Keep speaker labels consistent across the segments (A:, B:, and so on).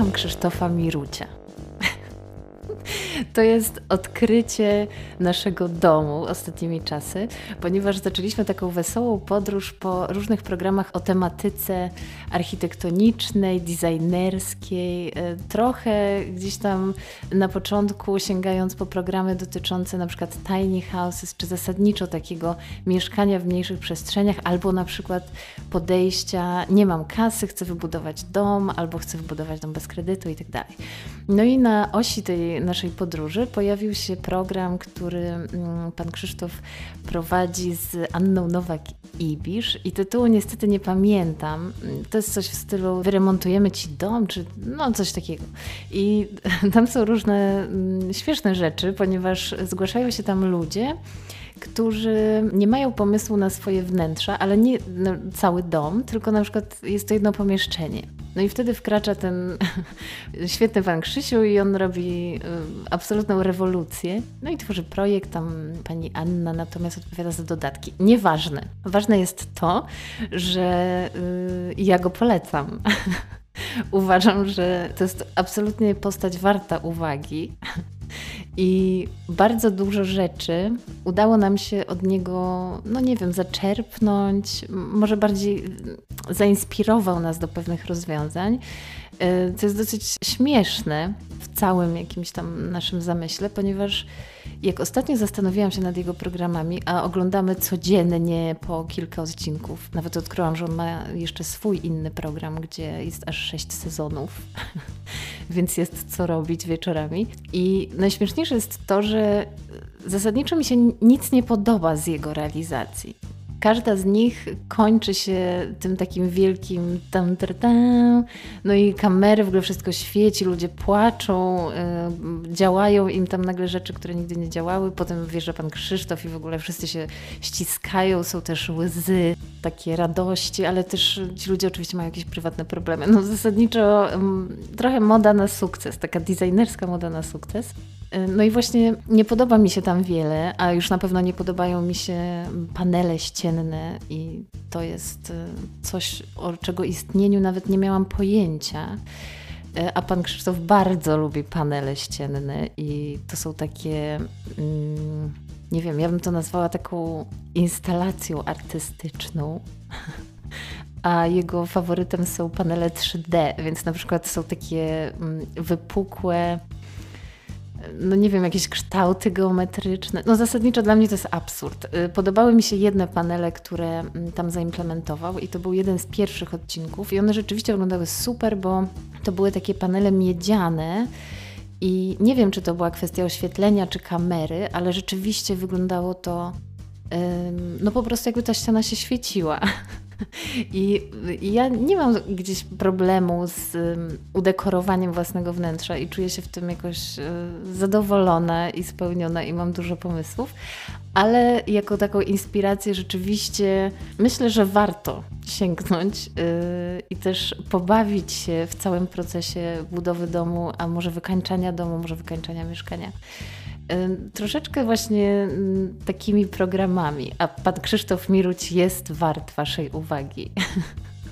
A: kocham Krzysztofa Mirucia. To jest odkrycie naszego domu ostatnimi czasy, ponieważ zaczęliśmy taką wesołą podróż po różnych programach o tematyce architektonicznej, designerskiej, e, trochę gdzieś tam na początku sięgając po programy dotyczące na przykład tiny houses, czy zasadniczo takiego mieszkania w mniejszych przestrzeniach, albo na przykład podejścia nie mam kasy, chcę wybudować dom, albo chcę wybudować dom bez kredytu i tak dalej. No i na osi tej naszej podróży pojawił się program, który mm, pan Krzysztof prowadzi z Anną Nowak-Ibisz i tytułu niestety nie pamiętam. To jest coś w stylu wyremontujemy ci dom, czy no coś takiego. I tam są różne mm, śmieszne rzeczy, ponieważ zgłaszają się tam ludzie, którzy nie mają pomysłu na swoje wnętrza, ale nie cały dom, tylko na przykład jest to jedno pomieszczenie. No i wtedy wkracza ten świetny pan Krzysiu i on robi y, absolutną rewolucję. No i tworzy projekt, tam pani Anna natomiast odpowiada za dodatki. Nieważne. Ważne jest to, że y, ja go polecam. Uważam, że to jest absolutnie postać warta uwagi. I bardzo dużo rzeczy udało nam się od niego, no nie wiem, zaczerpnąć, może bardziej zainspirował nas do pewnych rozwiązań. E, co jest dosyć śmieszne w całym jakimś tam naszym zamyśle, ponieważ jak ostatnio zastanawiałam się nad jego programami, a oglądamy codziennie po kilka odcinków, nawet odkryłam, że on ma jeszcze swój inny program, gdzie jest aż sześć sezonów, więc jest co robić wieczorami. I najśmieszniejsze jest to, że zasadniczo mi się nic nie podoba z jego realizacji. Każda z nich kończy się tym takim wielkim tam, tam, tam. no i kamery, w ogóle wszystko świeci, ludzie płaczą, yy, działają im tam nagle rzeczy, które nigdy nie działały. Potem wjeżdża pan Krzysztof i w ogóle wszyscy się ściskają, są też łzy, takie radości, ale też ci ludzie oczywiście mają jakieś prywatne problemy. No zasadniczo yy, trochę moda na sukces, taka designerska moda na sukces. Y, no i właśnie nie podoba mi się tam wiele, a już na pewno nie podobają mi się panele ścienne i to jest y, coś, o czego istnieniu nawet nie miałam pojęcia. Y, a pan Krzysztof bardzo lubi panele ścienne i to są takie, mm, nie wiem, ja bym to nazwała taką instalacją artystyczną. A jego faworytem są panele 3D, więc na przykład są takie mm, wypukłe no nie wiem, jakieś kształty geometryczne. No zasadniczo dla mnie to jest absurd. Y, podobały mi się jedne panele, które mm, tam zaimplementował i to był jeden z pierwszych odcinków i one rzeczywiście wyglądały super, bo to były takie panele miedziane i nie wiem, czy to była kwestia oświetlenia czy kamery, ale rzeczywiście wyglądało to no po prostu jakby ta ściana się świeciła. I ja nie mam gdzieś problemu z udekorowaniem własnego wnętrza i czuję się w tym jakoś e, zadowolona i spełniona i mam dużo pomysłów, ale jako taką inspirację rzeczywiście myślę, że warto sięgnąć yy, i też pobawić się w całym procesie budowy domu, a może wykańczania domu, może wykańczania mieszkania troszeczkę właśnie takimi programami, a pan Krzysztof Miruć jest wart waszej uwagi.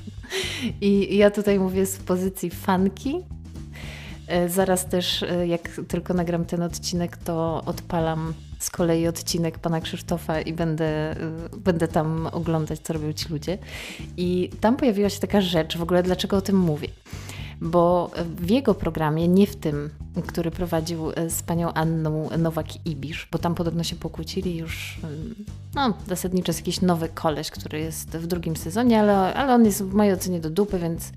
A: I ja tutaj mówię z pozycji fanki. E, zaraz też, e, jak tylko nagram ten odcinek, to odpalam z kolei odcinek pana Krzysztofa i będę, e, będę tam oglądać, co robią ci ludzie. I tam pojawiła się taka rzecz, w ogóle dlaczego o tym mówię bo w jego programie, nie w tym, który prowadził e, z panią Anną Nowak-Ibisz, bo tam podobno się pokłócili już, no zasadniczo jest jakiś nowy koleś, który jest w drugim sezonie, ale, ale on jest w mojej ocenie do dupy, więc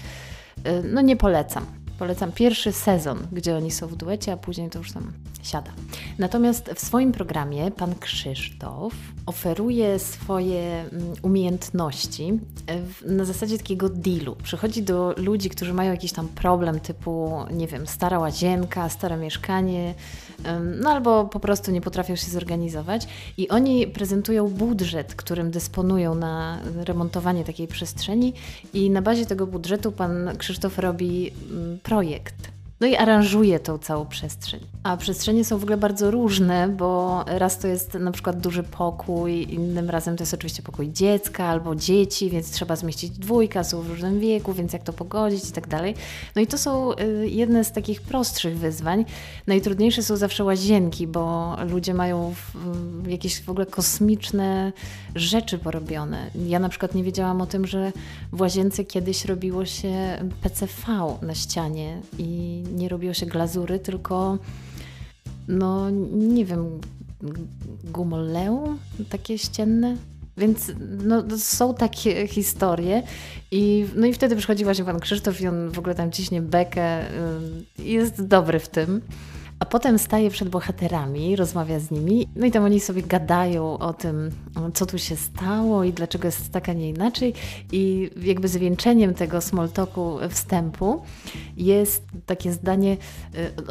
A: e, no nie polecam. Polecam pierwszy sezon, gdzie oni są w duecie, a później to już tam siada. Natomiast w swoim programie pan Krzysztof oferuje swoje mm, umiejętności na zasadzie takiego dealu. Przychodzi do ludzi, którzy mają jakiś tam problem typu, nie wiem, stara łazienka, stare mieszkanie, no albo po prostu nie potrafią się zorganizować i oni prezentują budżet, którym dysponują na remontowanie takiej przestrzeni i na bazie tego budżetu pan Krzysztof robi mm, projekt No i aranżuje tą całą przestrzeń. A przestrzenie są w ogóle bardzo różne, bo raz to jest na przykład duży pokój, innym razem to jest oczywiście pokój dziecka albo dzieci, więc trzeba zmieścić dwójka, są w różnym wieku, więc jak to pogodzić i tak dalej. No i to są y, jedne z takich prostszych wyzwań. Najtrudniejsze są zawsze łazienki, bo ludzie mają jakieś w ogóle kosmiczne rzeczy porobione. Ja na przykład nie wiedziałam o tym, że w łazience kiedyś robiło się PCV na ścianie i nie robiło się glazury, tylko no nie wiem, gumoleum takie ścienne. Więc no, są takie historie i, no i wtedy przychodzi właśnie pan Krzysztof i on w ogóle tam ciśnie bekę y, jest dobry w tym. A potem staje przed bohaterami, rozmawia z nimi, no i tam oni sobie gadają o tym, co tu się stało i dlaczego jest tak, a nie inaczej. I jakby zwieńczeniem tego small talku wstępu jest takie zdanie,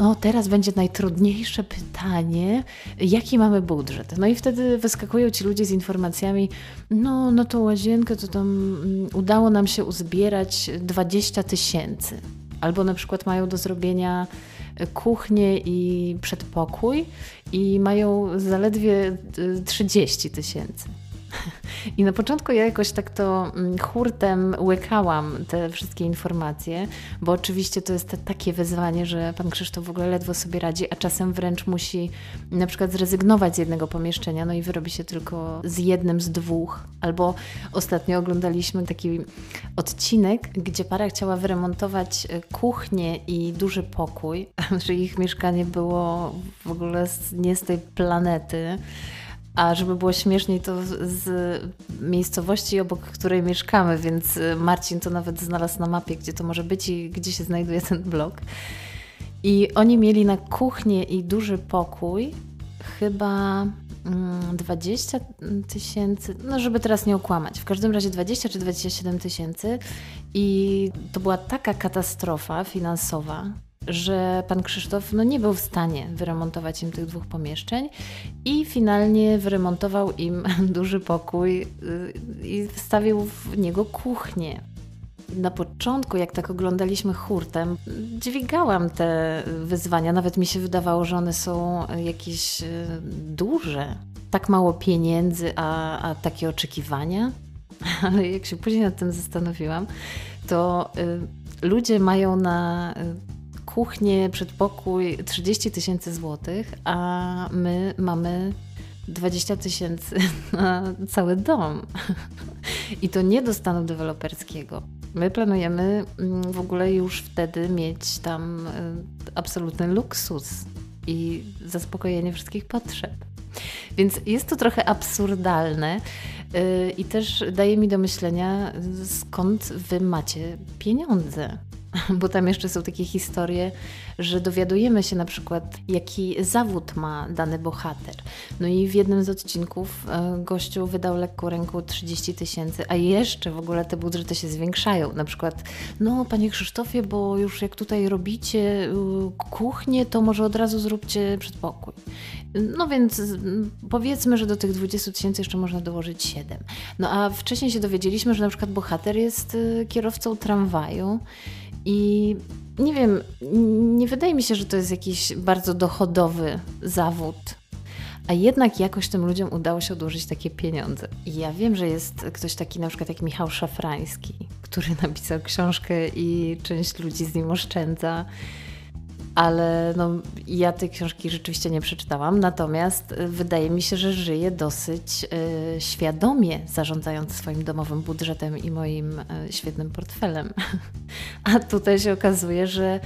A: no teraz będzie najtrudniejsze pytanie, jaki mamy budżet? No i wtedy wyskakują ci ludzie z informacjami, no, no to łazienkę to tam mm, udało nam się uzbierać 20 tysięcy. Albo na przykład mają do zrobienia kuchnię i przedpokój i mają zaledwie 30 y, tysięcy. I na początku ja jakoś tak to mm, hurtem łykałam te wszystkie informacje, bo oczywiście to jest takie wyzwanie, że pan Krzysztof w ogóle ledwo sobie radzi, a czasem wręcz musi na przykład zrezygnować z jednego pomieszczenia, no i wyrobi się tylko z jednym z dwóch. Albo ostatnio oglądaliśmy taki odcinek, gdzie para chciała wyremontować e, kuchnię i duży pokój, że ich mieszkanie było w ogóle nie z tej planety. A żeby było śmieszniej, to z miejscowości, obok której mieszkamy, więc y, Marcin to nawet znalazł na mapie, gdzie to może być i gdzie się znajduje ten blok. I oni mieli na kuchnię i duży pokój chyba 20 mm, tysięcy, no żeby teraz nie okłamać, w każdym razie 20 czy 27 tysięcy i to była taka katastrofa finansowa, że pan Krzysztof no, nie był w stanie wyremontować im tych dwóch pomieszczeń i finalnie wyremontował im duży pokój y, i wstawił w niego kuchnię. Na początku, jak tak oglądaliśmy hurtem, dźwigałam te wyzwania. Nawet mi się wydawało, że one są jakieś y, duże. Tak mało pieniędzy, a, a takie oczekiwania. Ale jak się później nad tym zastanowiłam, to y, ludzie mają na kuchnię, przedpokój 30 tysięcy złotych, a my mamy 20 tysięcy na cały dom. I to nie do stanu deweloperskiego. My planujemy mm, w ogóle już wtedy mieć tam y, absolutny luksus i zaspokojenie wszystkich potrzeb. Więc jest to trochę absurdalne y, i też daje mi do myślenia, skąd wy macie pieniądze. bo tam jeszcze są takie historie, że dowiadujemy się na przykład, jaki zawód ma dany bohater. No i w jednym z odcinków e, gościu wydał lekką ręką 30 tysięcy, a jeszcze w ogóle te budżety się zwiększają. Na przykład, no panie Krzysztofie, bo już jak tutaj robicie y, kuchnię, to może od razu zróbcie przedpokój. No więc powiedzmy, że do tych 20 tysięcy jeszcze można dołożyć 7. No a wcześniej się dowiedzieliśmy, że na przykład bohater jest y, kierowcą tramwaju i nie wiem, nie wydaje mi się, że to jest jakiś bardzo dochodowy zawód. A jednak jakoś tym ludziom udało się odłożyć takie pieniądze. I ja wiem, że jest ktoś taki na przykład jak Michał Szafrański, który napisał książkę i część ludzi z nim oszczędza ale no, ja tej książki rzeczywiście nie przeczytałam, natomiast y, wydaje mi się, że żyję dosyć y, świadomie, zarządzając swoim domowym budżetem i moim y, świetnym portfelem. A tutaj się okazuje, że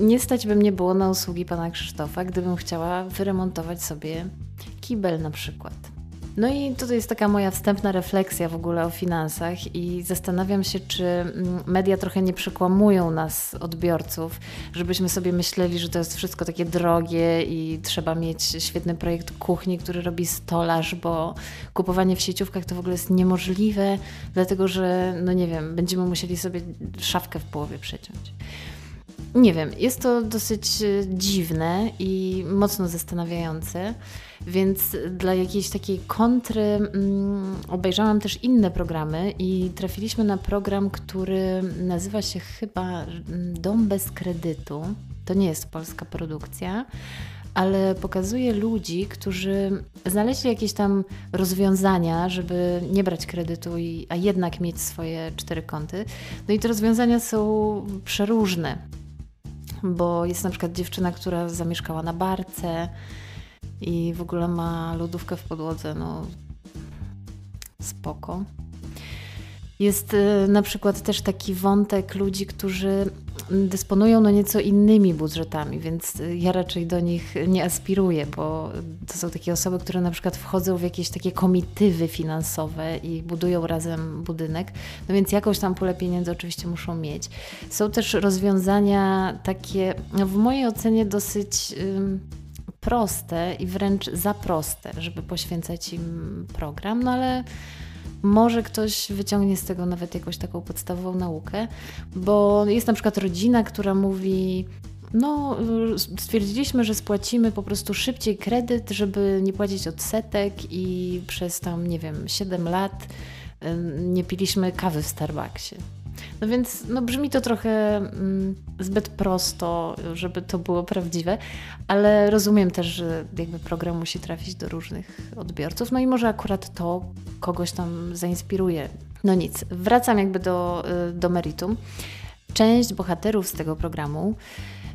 A: nie stać by mnie było na usługi pana Krzysztofa, gdybym chciała wyremontować sobie kibel na przykład. No i tutaj jest taka moja wstępna refleksja w ogóle o finansach i zastanawiam się, czy mm, media trochę nie przekłamują nas, odbiorców, żebyśmy sobie myśleli, że to jest wszystko takie drogie i trzeba mieć świetny projekt kuchni, który robi stolarz, bo kupowanie w sieciówkach to w ogóle jest niemożliwe, dlatego że, no nie wiem, będziemy musieli sobie szafkę w połowie przeciąć. Nie wiem, jest to dosyć e, dziwne i mocno zastanawiające, więc dla jakiejś takiej kontry mm, obejrzałam też inne programy i trafiliśmy na program, który nazywa się chyba mm, Dom bez kredytu. To nie jest polska produkcja, ale pokazuje ludzi, którzy znaleźli jakieś tam rozwiązania, żeby nie brać kredytu, i, a jednak mieć swoje cztery konty. No i te rozwiązania są przeróżne, bo jest na przykład dziewczyna, która zamieszkała na barce i w ogóle ma lodówkę w podłodze, no spoko. Jest y, na przykład też taki wątek ludzi, którzy dysponują no nieco innymi budżetami, więc y, ja raczej do nich nie aspiruję, bo to są takie osoby, które na przykład wchodzą w jakieś takie komitywy finansowe i budują razem budynek, no więc jakąś tam pulę pieniędzy oczywiście muszą mieć. Są też rozwiązania takie, no w mojej ocenie dosyć proste i wręcz za proste, żeby poświęcać im program, no ale może ktoś wyciągnie z tego nawet jakąś taką podstawową naukę, bo jest na przykład rodzina, która mówi, no, stwierdziliśmy, że spłacimy po prostu szybciej kredyt, żeby nie płacić odsetek i przez tam, nie wiem, 7 lat nie piliśmy kawy w Starbucksie. No więc no brzmi to trochę mm, zbyt prosto, żeby to było prawdziwe, ale rozumiem też, że jakby program musi trafić do różnych odbiorców, no i może akurat to kogoś tam zainspiruje. No nic, wracam jakby do, y, do meritum. Część bohaterów z tego programu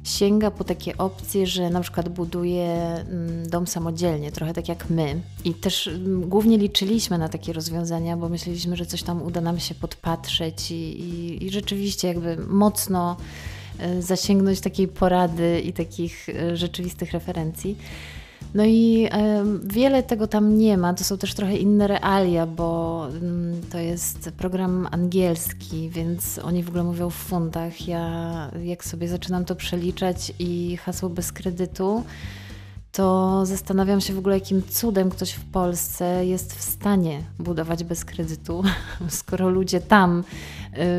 A: sięga po takie opcje, że na przykład buduje mm, dom samodzielnie, trochę tak jak my. I też mm, głównie liczyliśmy na takie rozwiązania, bo myśleliśmy, że coś tam uda nam się podpatrzeć i, i, i rzeczywiście jakby mocno e, zasięgnąć takiej porady i takich e, rzeczywistych referencji. No i wiele tego tam nie ma. To są też trochę inne realia, bo mm, to jest program angielski, więc oni w ogóle mówią w funtach. Ja jak sobie zaczynam to przeliczać i hasło bez kredytu, to zastanawiam się w ogóle, jakim cudem ktoś w Polsce jest w stanie budować bez kredytu, skoro ludzie tam,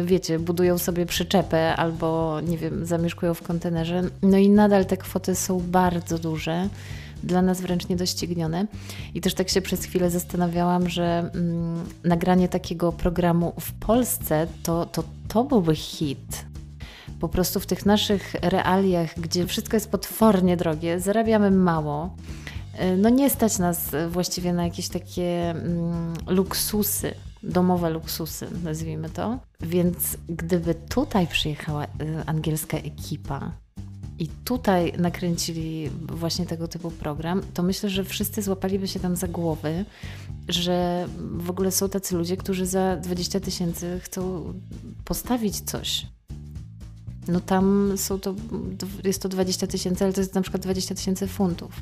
A: y, wiecie, budują sobie przyczepę albo, nie wiem, zamieszkują w kontenerze. No i nadal te kwoty są bardzo duże dla nas wręcz niedoścignione. I też tak się przez chwilę zastanawiałam, że mm, nagranie takiego programu w Polsce to, to, to byłby hit. Po prostu w tych naszych realiach, gdzie wszystko jest potwornie drogie, zarabiamy mało. Y, no nie stać nas właściwie na jakieś takie mm, luksusy, domowe luksusy, nazwijmy to. Więc gdyby tutaj przyjechała y, angielska ekipa, i tutaj nakręcili właśnie tego typu program, to myślę, że wszyscy złapaliby się tam za głowy, że w ogóle są tacy ludzie, którzy za 20 tysięcy chcą postawić coś. No tam są to, jest to 20 tysięcy, ale to jest na przykład 20 tysięcy funtów.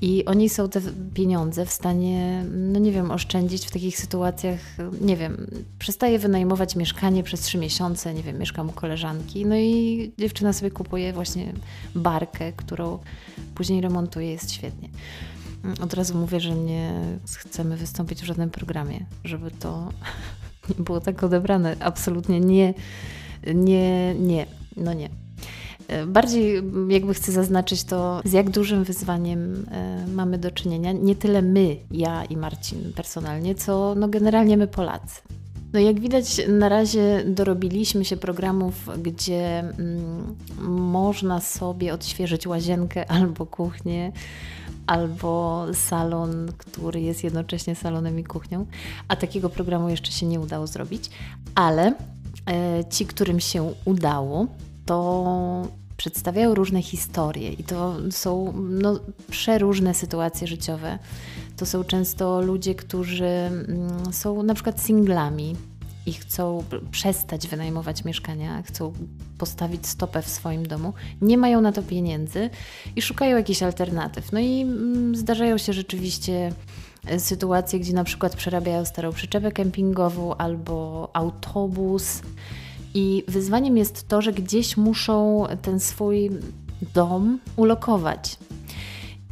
A: I oni są te pieniądze w stanie, no nie wiem, oszczędzić w takich sytuacjach, nie wiem, przestaje wynajmować mieszkanie przez trzy miesiące, nie wiem, mieszkam u koleżanki, no i dziewczyna sobie kupuje właśnie barkę, którą później remontuje, jest świetnie. Od razu mówię, że nie chcemy wystąpić w żadnym programie, żeby to nie było tak odebrane. Absolutnie nie, nie, nie, no nie. Bardziej jakby chcę zaznaczyć to, z jak dużym wyzwaniem e, mamy do czynienia. Nie tyle my, ja i Marcin personalnie, co no generalnie my Polacy. No jak widać, na razie dorobiliśmy się programów, gdzie mm, można sobie odświeżyć łazienkę albo kuchnię, albo salon, który jest jednocześnie salonem i kuchnią, a takiego programu jeszcze się nie udało zrobić, ale e, ci, którym się udało, to przedstawiają różne historie i to są no, przeróżne sytuacje życiowe. To są często ludzie, którzy mm, są na przykład singlami i chcą przestać wynajmować mieszkania, chcą postawić stopę w swoim domu, nie mają na to pieniędzy i szukają jakichś alternatyw. No i mm, zdarzają się rzeczywiście e, sytuacje, gdzie na przykład przerabiają starą przyczepę kempingową albo autobus i wyzwaniem jest to, że gdzieś muszą ten swój dom ulokować.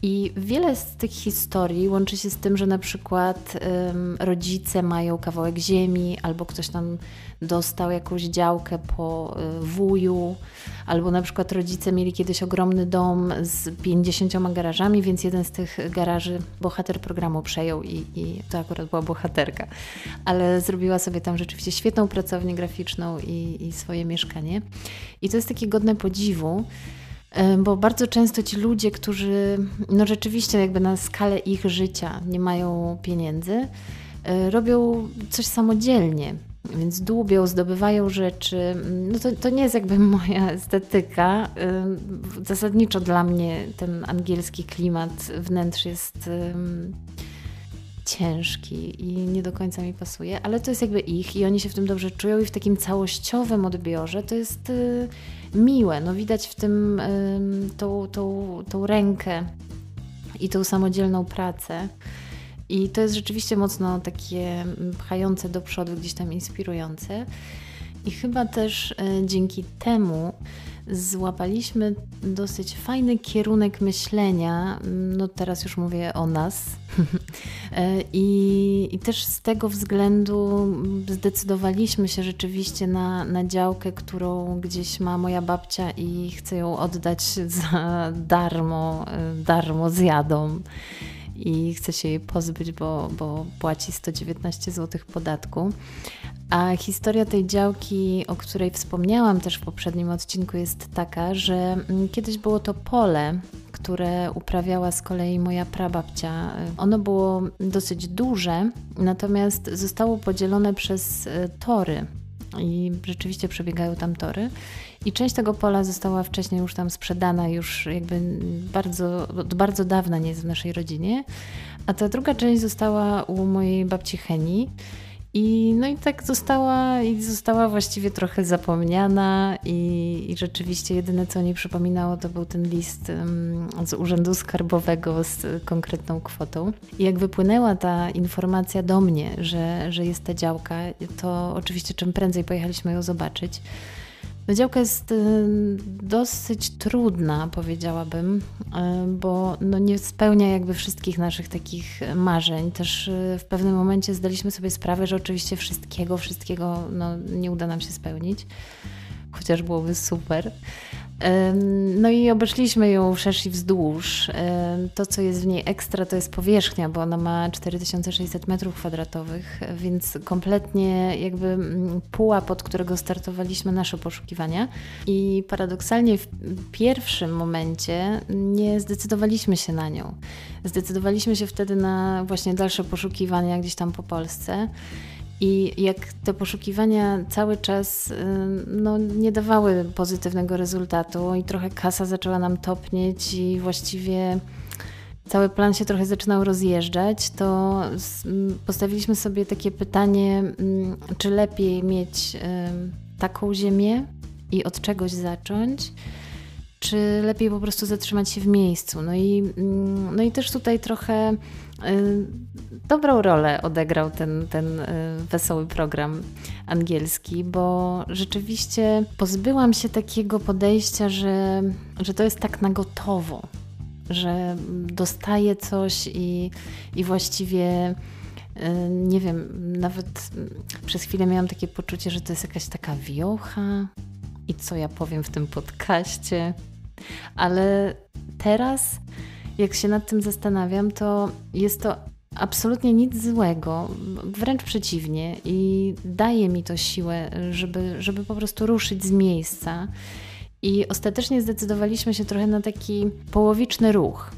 A: I wiele z tych historii łączy się z tym, że na przykład um, rodzice mają kawałek ziemi, albo ktoś tam dostał jakąś działkę po y, wuju, albo na przykład rodzice mieli kiedyś ogromny dom z 50 garażami, więc jeden z tych garaży bohater programu przejął i, i to akurat była bohaterka, ale zrobiła sobie tam rzeczywiście świetną pracownię graficzną i, i swoje mieszkanie. I to jest takie godne podziwu bo bardzo często ci ludzie, którzy no rzeczywiście jakby na skalę ich życia nie mają pieniędzy, e, robią coś samodzielnie. Więc dłubią, zdobywają rzeczy. No to, to nie jest jakby moja estetyka. Zasadniczo dla mnie ten angielski klimat wnętrz jest ciężki i nie do końca mi pasuje, ale to jest jakby ich i oni się w tym dobrze czują i w takim całościowym odbiorze to jest y, miłe. No widać w tym tą, tą, tą rękę i tą samodzielną pracę. I to jest rzeczywiście mocno takie pchające do przodu, gdzieś tam inspirujące. I chyba też e, dzięki temu złapaliśmy dosyć fajny kierunek myślenia. No teraz już mówię o nas. E, I, I, też z tego względu zdecydowaliśmy się rzeczywiście na, na działkę, którą gdzieś ma moja babcia i chcę ją oddać za darmo, e, darmo zjadą i chce się jej pozbyć, bo, bo płaci 119 zł podatku. A historia tej działki, o której wspomniałam też w poprzednim odcinku, jest taka, że mm, kiedyś było to pole, które uprawiała z kolei moja prababcia. Ono było dosyć duże, natomiast zostało podzielone przez e, tory i rzeczywiście przebiegają tam tory. I część tego pola została wcześniej już tam sprzedana, już jakby bardzo, od bardzo dawna nie jest w naszej rodzinie, a ta druga część została u mojej babci Heni. I, no i tak została, i została właściwie trochę zapomniana i, i rzeczywiście jedyne co mi przypominało to był ten list z Urzędu Skarbowego z konkretną kwotą. I jak wypłynęła ta informacja do mnie, że, że jest ta działka, to oczywiście czym prędzej pojechaliśmy ją zobaczyć. No działka jest y, dosyć trudna, powiedziałabym, y, bo no nie spełnia jakby wszystkich naszych takich marzeń. Też y, w pewnym momencie zdaliśmy sobie sprawę, że oczywiście wszystkiego, wszystkiego no, nie uda nam się spełnić, chociaż byłoby super. No i obeszliśmy ją wszerz i wzdłuż. To, co jest w niej ekstra, to jest powierzchnia, bo ona ma 4600 metrów kwadratowych, więc kompletnie jakby mm, pułap, od którego startowaliśmy nasze poszukiwania. I paradoksalnie w pierwszym momencie nie zdecydowaliśmy się na nią. Zdecydowaliśmy się wtedy na właśnie dalsze poszukiwania gdzieś tam po Polsce. I jak te poszukiwania cały czas no, nie dawały pozytywnego rezultatu i trochę kasa zaczęła nam topnieć i właściwie cały plan się trochę zaczynał rozjeżdżać, to postawiliśmy sobie takie pytanie, czy lepiej mieć taką ziemię i od czegoś zacząć, czy lepiej po prostu zatrzymać się w miejscu. No i, no i też tutaj trochę dobrą rolę odegrał ten, ten y, wesoły program angielski, bo rzeczywiście pozbyłam się takiego podejścia, że, że to jest tak na gotowo, że dostaję coś i, i właściwie y, nie wiem, nawet przez chwilę miałam takie poczucie, że to jest jakaś taka wiocha i co ja powiem w tym podcaście. Ale teraz, jak się nad tym zastanawiam, to jest to absolutnie nic złego, wręcz przeciwnie, i daje mi to siłę, żeby, żeby po prostu ruszyć z miejsca. I ostatecznie zdecydowaliśmy się trochę na taki połowiczny ruch,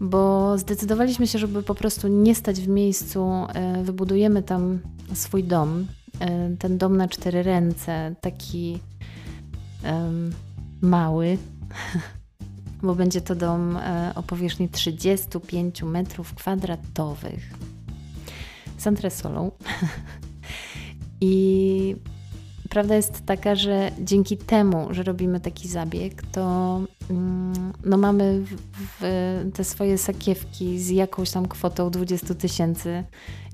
A: bo zdecydowaliśmy się, żeby po prostu nie stać w miejscu, e, wybudujemy tam swój dom. E, ten dom na cztery ręce, taki um, mały, bo będzie to dom e, o powierzchni 35 metrów kwadratowych z antresolą. I prawda jest taka, że dzięki temu, że robimy taki zabieg, to no mamy w, w te swoje sakiewki z jakąś tam kwotą 20 tysięcy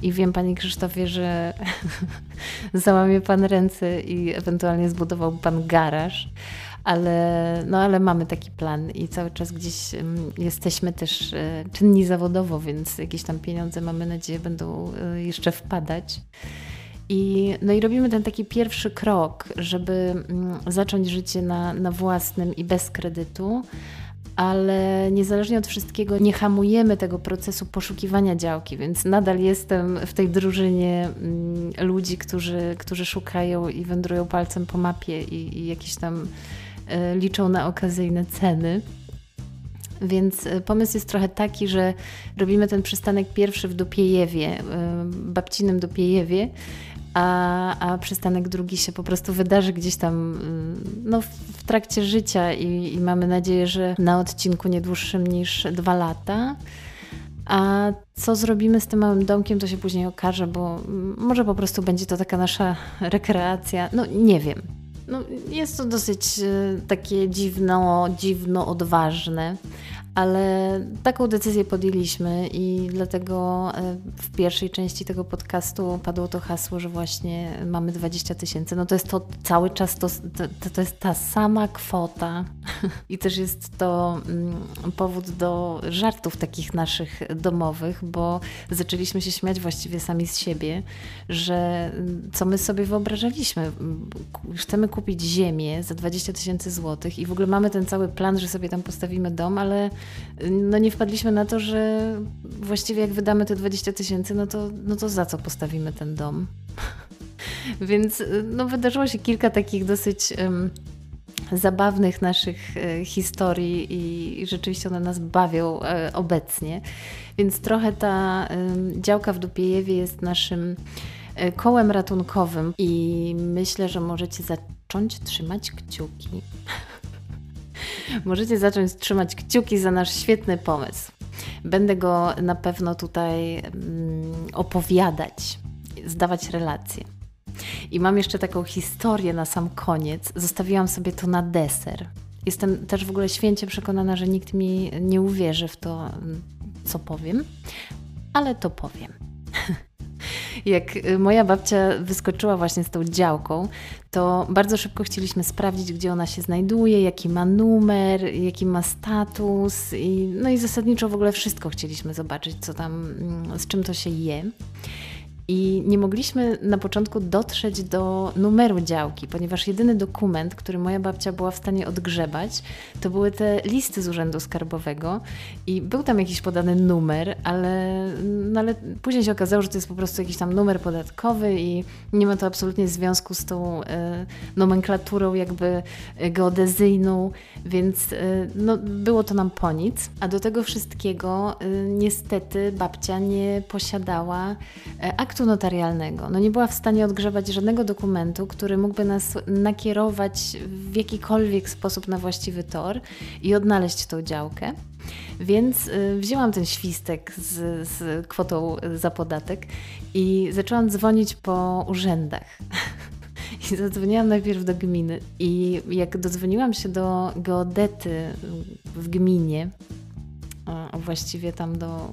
A: i wiem, Panie Krzysztofie, że załamie Pan ręce i ewentualnie zbudował Pan garaż, ale, no, ale mamy taki plan i cały czas gdzieś um, jesteśmy też e, czynni zawodowo, więc jakieś tam pieniądze, mamy nadzieję, będą e, jeszcze wpadać. I, no i robimy ten taki pierwszy krok, żeby um, zacząć życie na, na własnym i bez kredytu ale niezależnie od wszystkiego nie hamujemy tego procesu poszukiwania działki, więc nadal jestem w tej drużynie mm, ludzi, którzy, którzy szukają i wędrują palcem po mapie i, i jakieś tam e, liczą na okazyjne ceny. Więc e, pomysł jest trochę taki, że robimy ten przystanek pierwszy w Dupiejewie, e, babcinym Dupiejewie, a, a przystanek drugi się po prostu wydarzy gdzieś tam mm, no, w trakcie życia i, i mamy nadzieję, że na odcinku nie dłuższym niż dwa lata. A co zrobimy z tym małym domkiem, to się później okaże, bo może po prostu będzie to taka nasza rekreacja. No nie wiem. No, jest to dosyć e, takie dziwno, dziwno odważne, ale taką decyzję podjęliśmy i dlatego e, w pierwszej części tego podcastu padło to hasło, że właśnie mamy 20 tysięcy. No to jest to cały czas, to, to, to jest ta sama kwota i też jest to mm, powód do żartów takich naszych domowych, bo zaczęliśmy się śmiać właściwie sami z siebie, że mm, co my sobie wyobrażaliśmy. Chcemy kupić ziemię za 20 tysięcy złotych i w ogóle mamy ten cały plan, że sobie tam postawimy dom, ale no nie wpadliśmy na to, że właściwie jak wydamy te 20 tysięcy, no to, no to za co postawimy ten dom? Więc no, wydarzyło się kilka takich dosyć um, zabawnych naszych e, historii i, i, rzeczywiście one nas bawią e, obecnie. Więc trochę ta e, działka w Dupiejewie jest naszym e, kołem ratunkowym i myślę, że możecie zacząć trzymać kciuki. możecie zacząć trzymać kciuki za nasz świetny pomysł. Będę go na pewno tutaj mm, opowiadać, zdawać relacje. I mam jeszcze taką historię na sam koniec. Zostawiłam sobie to na deser. Jestem też w ogóle święcie przekonana, że nikt mi nie uwierzy w to, mm, co powiem, ale to powiem. Jak y, moja babcia wyskoczyła właśnie z tą działką, to bardzo szybko chcieliśmy sprawdzić, gdzie ona się znajduje, jaki ma numer, jaki ma status. I, no i zasadniczo w ogóle wszystko chcieliśmy zobaczyć, co tam, mm, z czym to się je. I nie mogliśmy na początku dotrzeć do numeru działki, ponieważ jedyny dokument, który moja babcia była w stanie odgrzebać, to były te listy z Urzędu Skarbowego i był tam jakiś podany numer, ale, no ale później się okazało, że to jest po prostu jakiś tam numer podatkowy i nie ma to absolutnie związku z tą e, nomenklaturą jakby geodezyjną, więc e, no, było to nam po nic. A do tego wszystkiego e, niestety babcia nie posiadała aktu aktu notarialnego. No nie była w stanie odgrzewać żadnego dokumentu, który mógłby nas nakierować w jakikolwiek sposób na właściwy tor i odnaleźć tą działkę. Więc y, wzięłam ten świstek z, z kwotą za podatek i zaczęłam dzwonić po urzędach. I zadzwoniłam najpierw do gminy. I jak dodzwoniłam się do geodety w gminie, a właściwie tam do,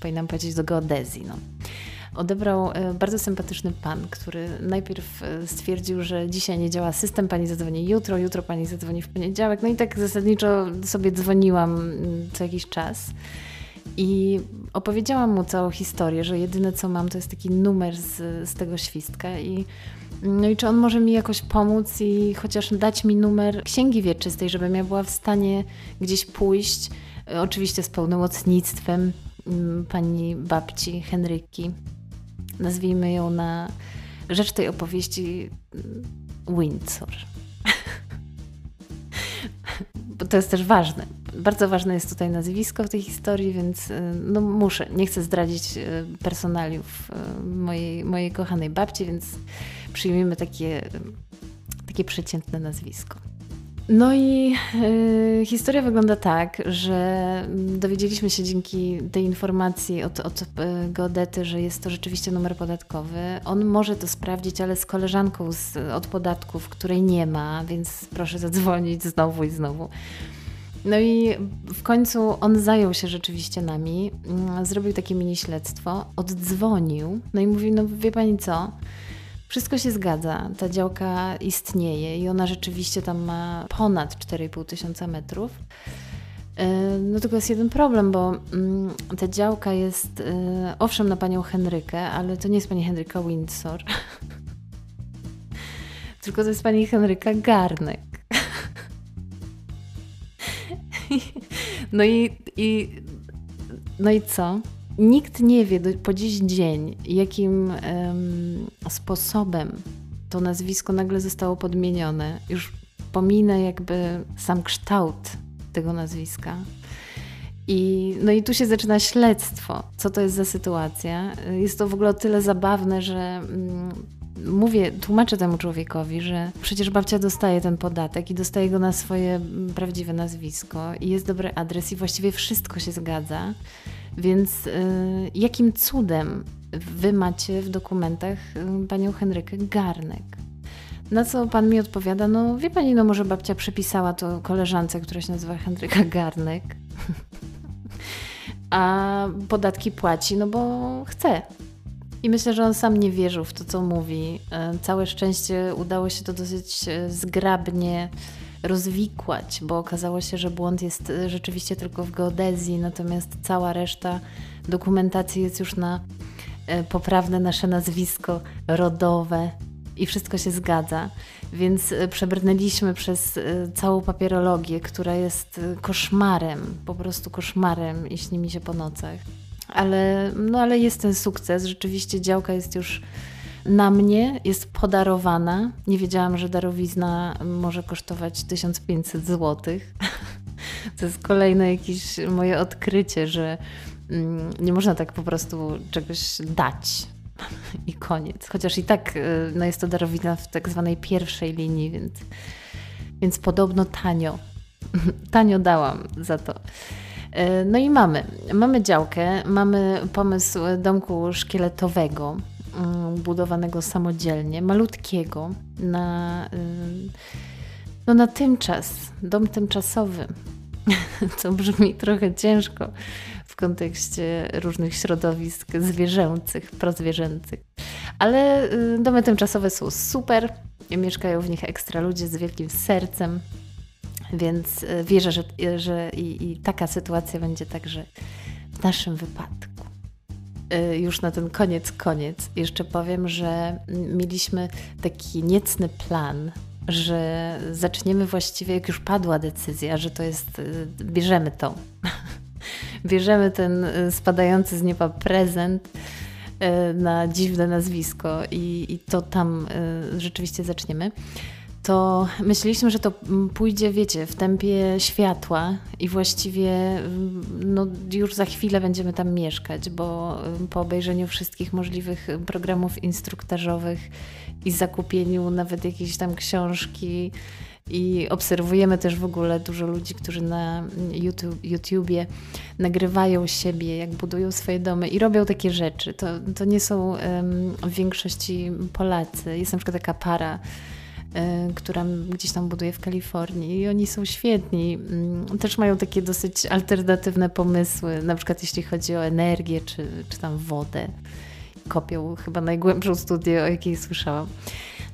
A: powinnam powiedzieć, do geodezji, no odebrał e, bardzo sympatyczny pan, który najpierw e, stwierdził, że dzisiaj nie działa system, pani zadzwoni jutro, jutro pani zadzwoni w poniedziałek. No i tak zasadniczo sobie dzwoniłam mm, co jakiś czas. I opowiedziałam mu całą historię, że jedyne co mam to jest taki numer z, z tego świstka i no i czy on może mi jakoś pomóc i chociaż dać mi numer księgi wieczystej, żebym ja była w stanie gdzieś pójść, e, oczywiście z pełnomocnictwem mm, pani babci Henryki, nazwijmy ją na rzecz tej opowieści Windsor. Bo to jest też ważne. Bardzo ważne jest tutaj nazwisko w tej historii, więc y, no muszę, nie chcę zdradzić y, personaliów y, mojej, mojej kochanej babci, więc przyjmijmy takie, takie przeciętne nazwisko. No i y, historia wygląda tak, że dowiedzieliśmy się dzięki tej informacji od, od y, geodety, że jest to rzeczywiście numer podatkowy. On może to sprawdzić, ale z koleżanką z, od podatków, której nie ma, więc proszę zadzwonić znowu i znowu. No i w końcu on zajął się rzeczywiście nami, mm, zrobił takie mini śledztwo, oddzwonił, no i mówi, no wie pani co, wszystko się zgadza, ta działka istnieje i ona rzeczywiście tam ma ponad 4,5 tysiąca metrów. E, no tylko jest jeden problem, bo mm, ta działka jest e, owszem na panią Henrykę, ale to nie jest pani Henryka Windsor, tylko to jest pani Henryka Garnek. No i, i, no i co? Nikt nie wie do, po dziś dzień, jakim um, sposobem to nazwisko nagle zostało podmienione. Już pominę jakby sam kształt tego nazwiska. I, no i tu się zaczyna śledztwo. Co to jest za sytuacja? Jest to w ogóle o tyle zabawne, że mm, mówię, tłumaczę temu człowiekowi, że przecież babcia dostaje ten podatek i dostaje go na swoje mm, prawdziwe nazwisko i jest dobry adres i właściwie wszystko się zgadza. Więc y, jakim cudem wy macie w dokumentach y, panią Henrykę Garnek? Na co pan mi odpowiada, no wie pani, no może babcia przypisała to koleżance, która się nazywa Henryka Garnek, a podatki płaci, no bo chce. I myślę, że on sam nie wierzył w to, co mówi. E, całe szczęście udało się to dosyć e, zgrabnie rozwikłać, bo okazało się, że błąd jest e, rzeczywiście tylko w geodezji, natomiast cała reszta dokumentacji jest już na poprawne nasze nazwisko rodowe i wszystko się zgadza. Więc przebrnęliśmy przez całą papierologię, która jest koszmarem, po prostu koszmarem i śni mi się po nocach ale, no, ale jest ten sukces. Rzeczywiście działka jest już na mnie, jest podarowana. Nie wiedziałam, że darowizna może kosztować 1500 zł. To jest kolejne jakieś moje odkrycie, że mm, nie można tak po prostu czegoś dać i koniec. Chociaż i tak y, no jest to darowizna w tak zwanej pierwszej linii, więc, więc podobno tanio. tanio dałam za to. E, no i mamy. Mamy działkę, mamy pomysł domku szkieletowego, mm, budowanego samodzielnie, malutkiego, na, y, no na tymczas, dom tymczasowy, co brzmi trochę ciężko w kontekście różnych środowisk zwierzęcych, prozwierzęcych. Ale y, domy tymczasowe są super, mieszkają w nich ekstra ludzie z wielkim sercem, więc e, wierzę, że, że i, i taka sytuacja będzie także w naszym wypadku. E, już na ten koniec, koniec, jeszcze powiem, że mieliśmy taki niecny plan, że zaczniemy właściwie, jak już padła decyzja, że to jest, e, bierzemy to. bierzemy ten spadający z nieba prezent na dziwne nazwisko i, i to tam rzeczywiście zaczniemy to myśleliśmy, że to pójdzie, wiecie, w tempie światła i właściwie no, już za chwilę będziemy tam mieszkać, bo po obejrzeniu wszystkich możliwych programów instruktażowych i zakupieniu nawet jakiejś tam książki i obserwujemy też w ogóle dużo ludzi, którzy na YouTube, YouTubie nagrywają siebie, jak budują swoje domy i robią takie rzeczy. To, to nie są um, w większości Polacy. Jest na przykład taka para, która gdzieś tam buduje w Kalifornii i oni są świetni. Mm, też mają takie dosyć alternatywne pomysły, na przykład jeśli chodzi o energię czy, czy tam wodę. Kopią chyba najgłębszą studię, o jakiej słyszałam.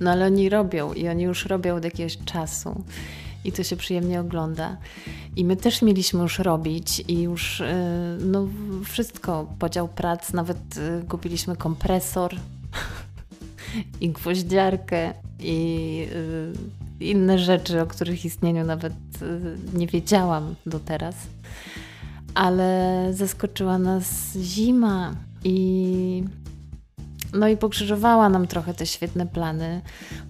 A: No ale oni robią i oni już robią od jakiegoś czasu i to się przyjemnie ogląda. I my też mieliśmy już robić i już y, no, wszystko, podział prac, nawet y, kupiliśmy kompresor i gwoździarkę i y, inne rzeczy, o których istnieniu nawet y, nie wiedziałam do teraz. Ale zaskoczyła nas zima i no i pokrzyżowała nam trochę te świetne plany,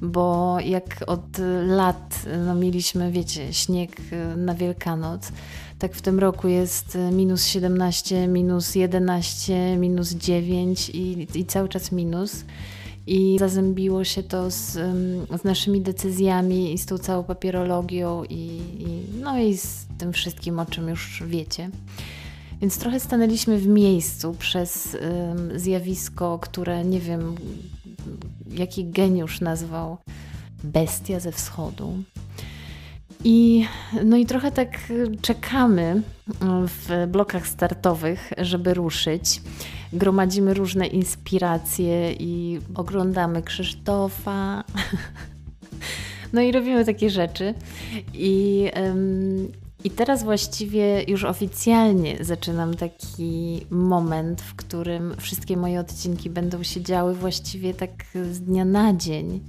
A: bo jak od lat no mieliśmy, wiecie, śnieg na Wielkanoc, tak w tym roku jest minus 17, minus 11, minus 9 i, i cały czas minus i zazębiło się to z, z naszymi decyzjami i z tą całą papierologią i, i, no i z tym wszystkim, o czym już wiecie. Więc trochę stanęliśmy w miejscu przez um, zjawisko, które nie wiem, jaki geniusz nazwał bestia ze wschodu. I, no i trochę tak czekamy w blokach startowych, żeby ruszyć. Gromadzimy różne inspiracje i oglądamy Krzysztofa. No i robimy takie rzeczy. I, i teraz właściwie już oficjalnie zaczynam taki moment, w którym wszystkie moje odcinki będą się działy właściwie tak z dnia na dzień,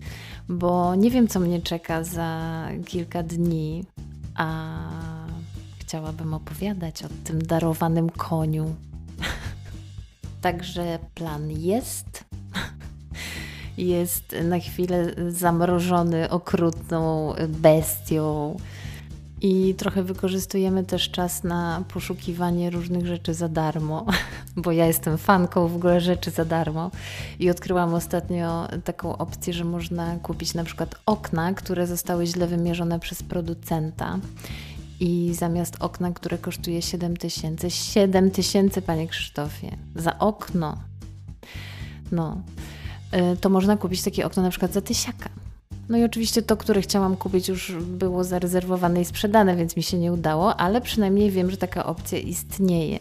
A: bo nie wiem, co mnie czeka za kilka dni, a chciałabym opowiadać o tym darowanym koniu. Także plan jest. Jest na chwilę zamrożony okrutną bestią i trochę wykorzystujemy też czas na poszukiwanie różnych rzeczy za darmo, bo ja jestem fanką w ogóle rzeczy za darmo i odkryłam ostatnio taką opcję, że można kupić na przykład okna, które zostały źle wymierzone przez producenta. I zamiast okna, które kosztuje 7 tysięcy, 7 tysięcy, panie Krzysztofie, za okno, no, y, to można kupić takie okno na przykład za tysiaka. No i oczywiście to, które chciałam kupić, już było zarezerwowane i sprzedane, więc mi się nie udało, ale przynajmniej wiem, że taka opcja istnieje.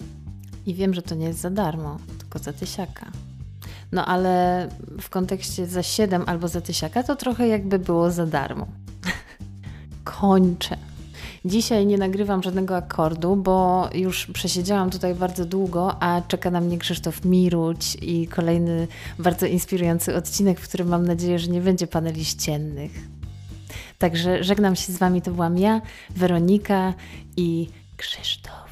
A: I wiem, że to nie jest za darmo, tylko za tysiaka. No ale w kontekście za 7 albo za tysiaka to trochę jakby było za darmo. Kończę. Dzisiaj nie nagrywam żadnego akordu, bo już przesiedziałam tutaj bardzo długo, a czeka na mnie Krzysztof Miruć i kolejny bardzo inspirujący odcinek, w którym mam nadzieję, że nie będzie paneli ściennych. Także żegnam się z Wami, to byłam ja, Weronika i Krzysztof.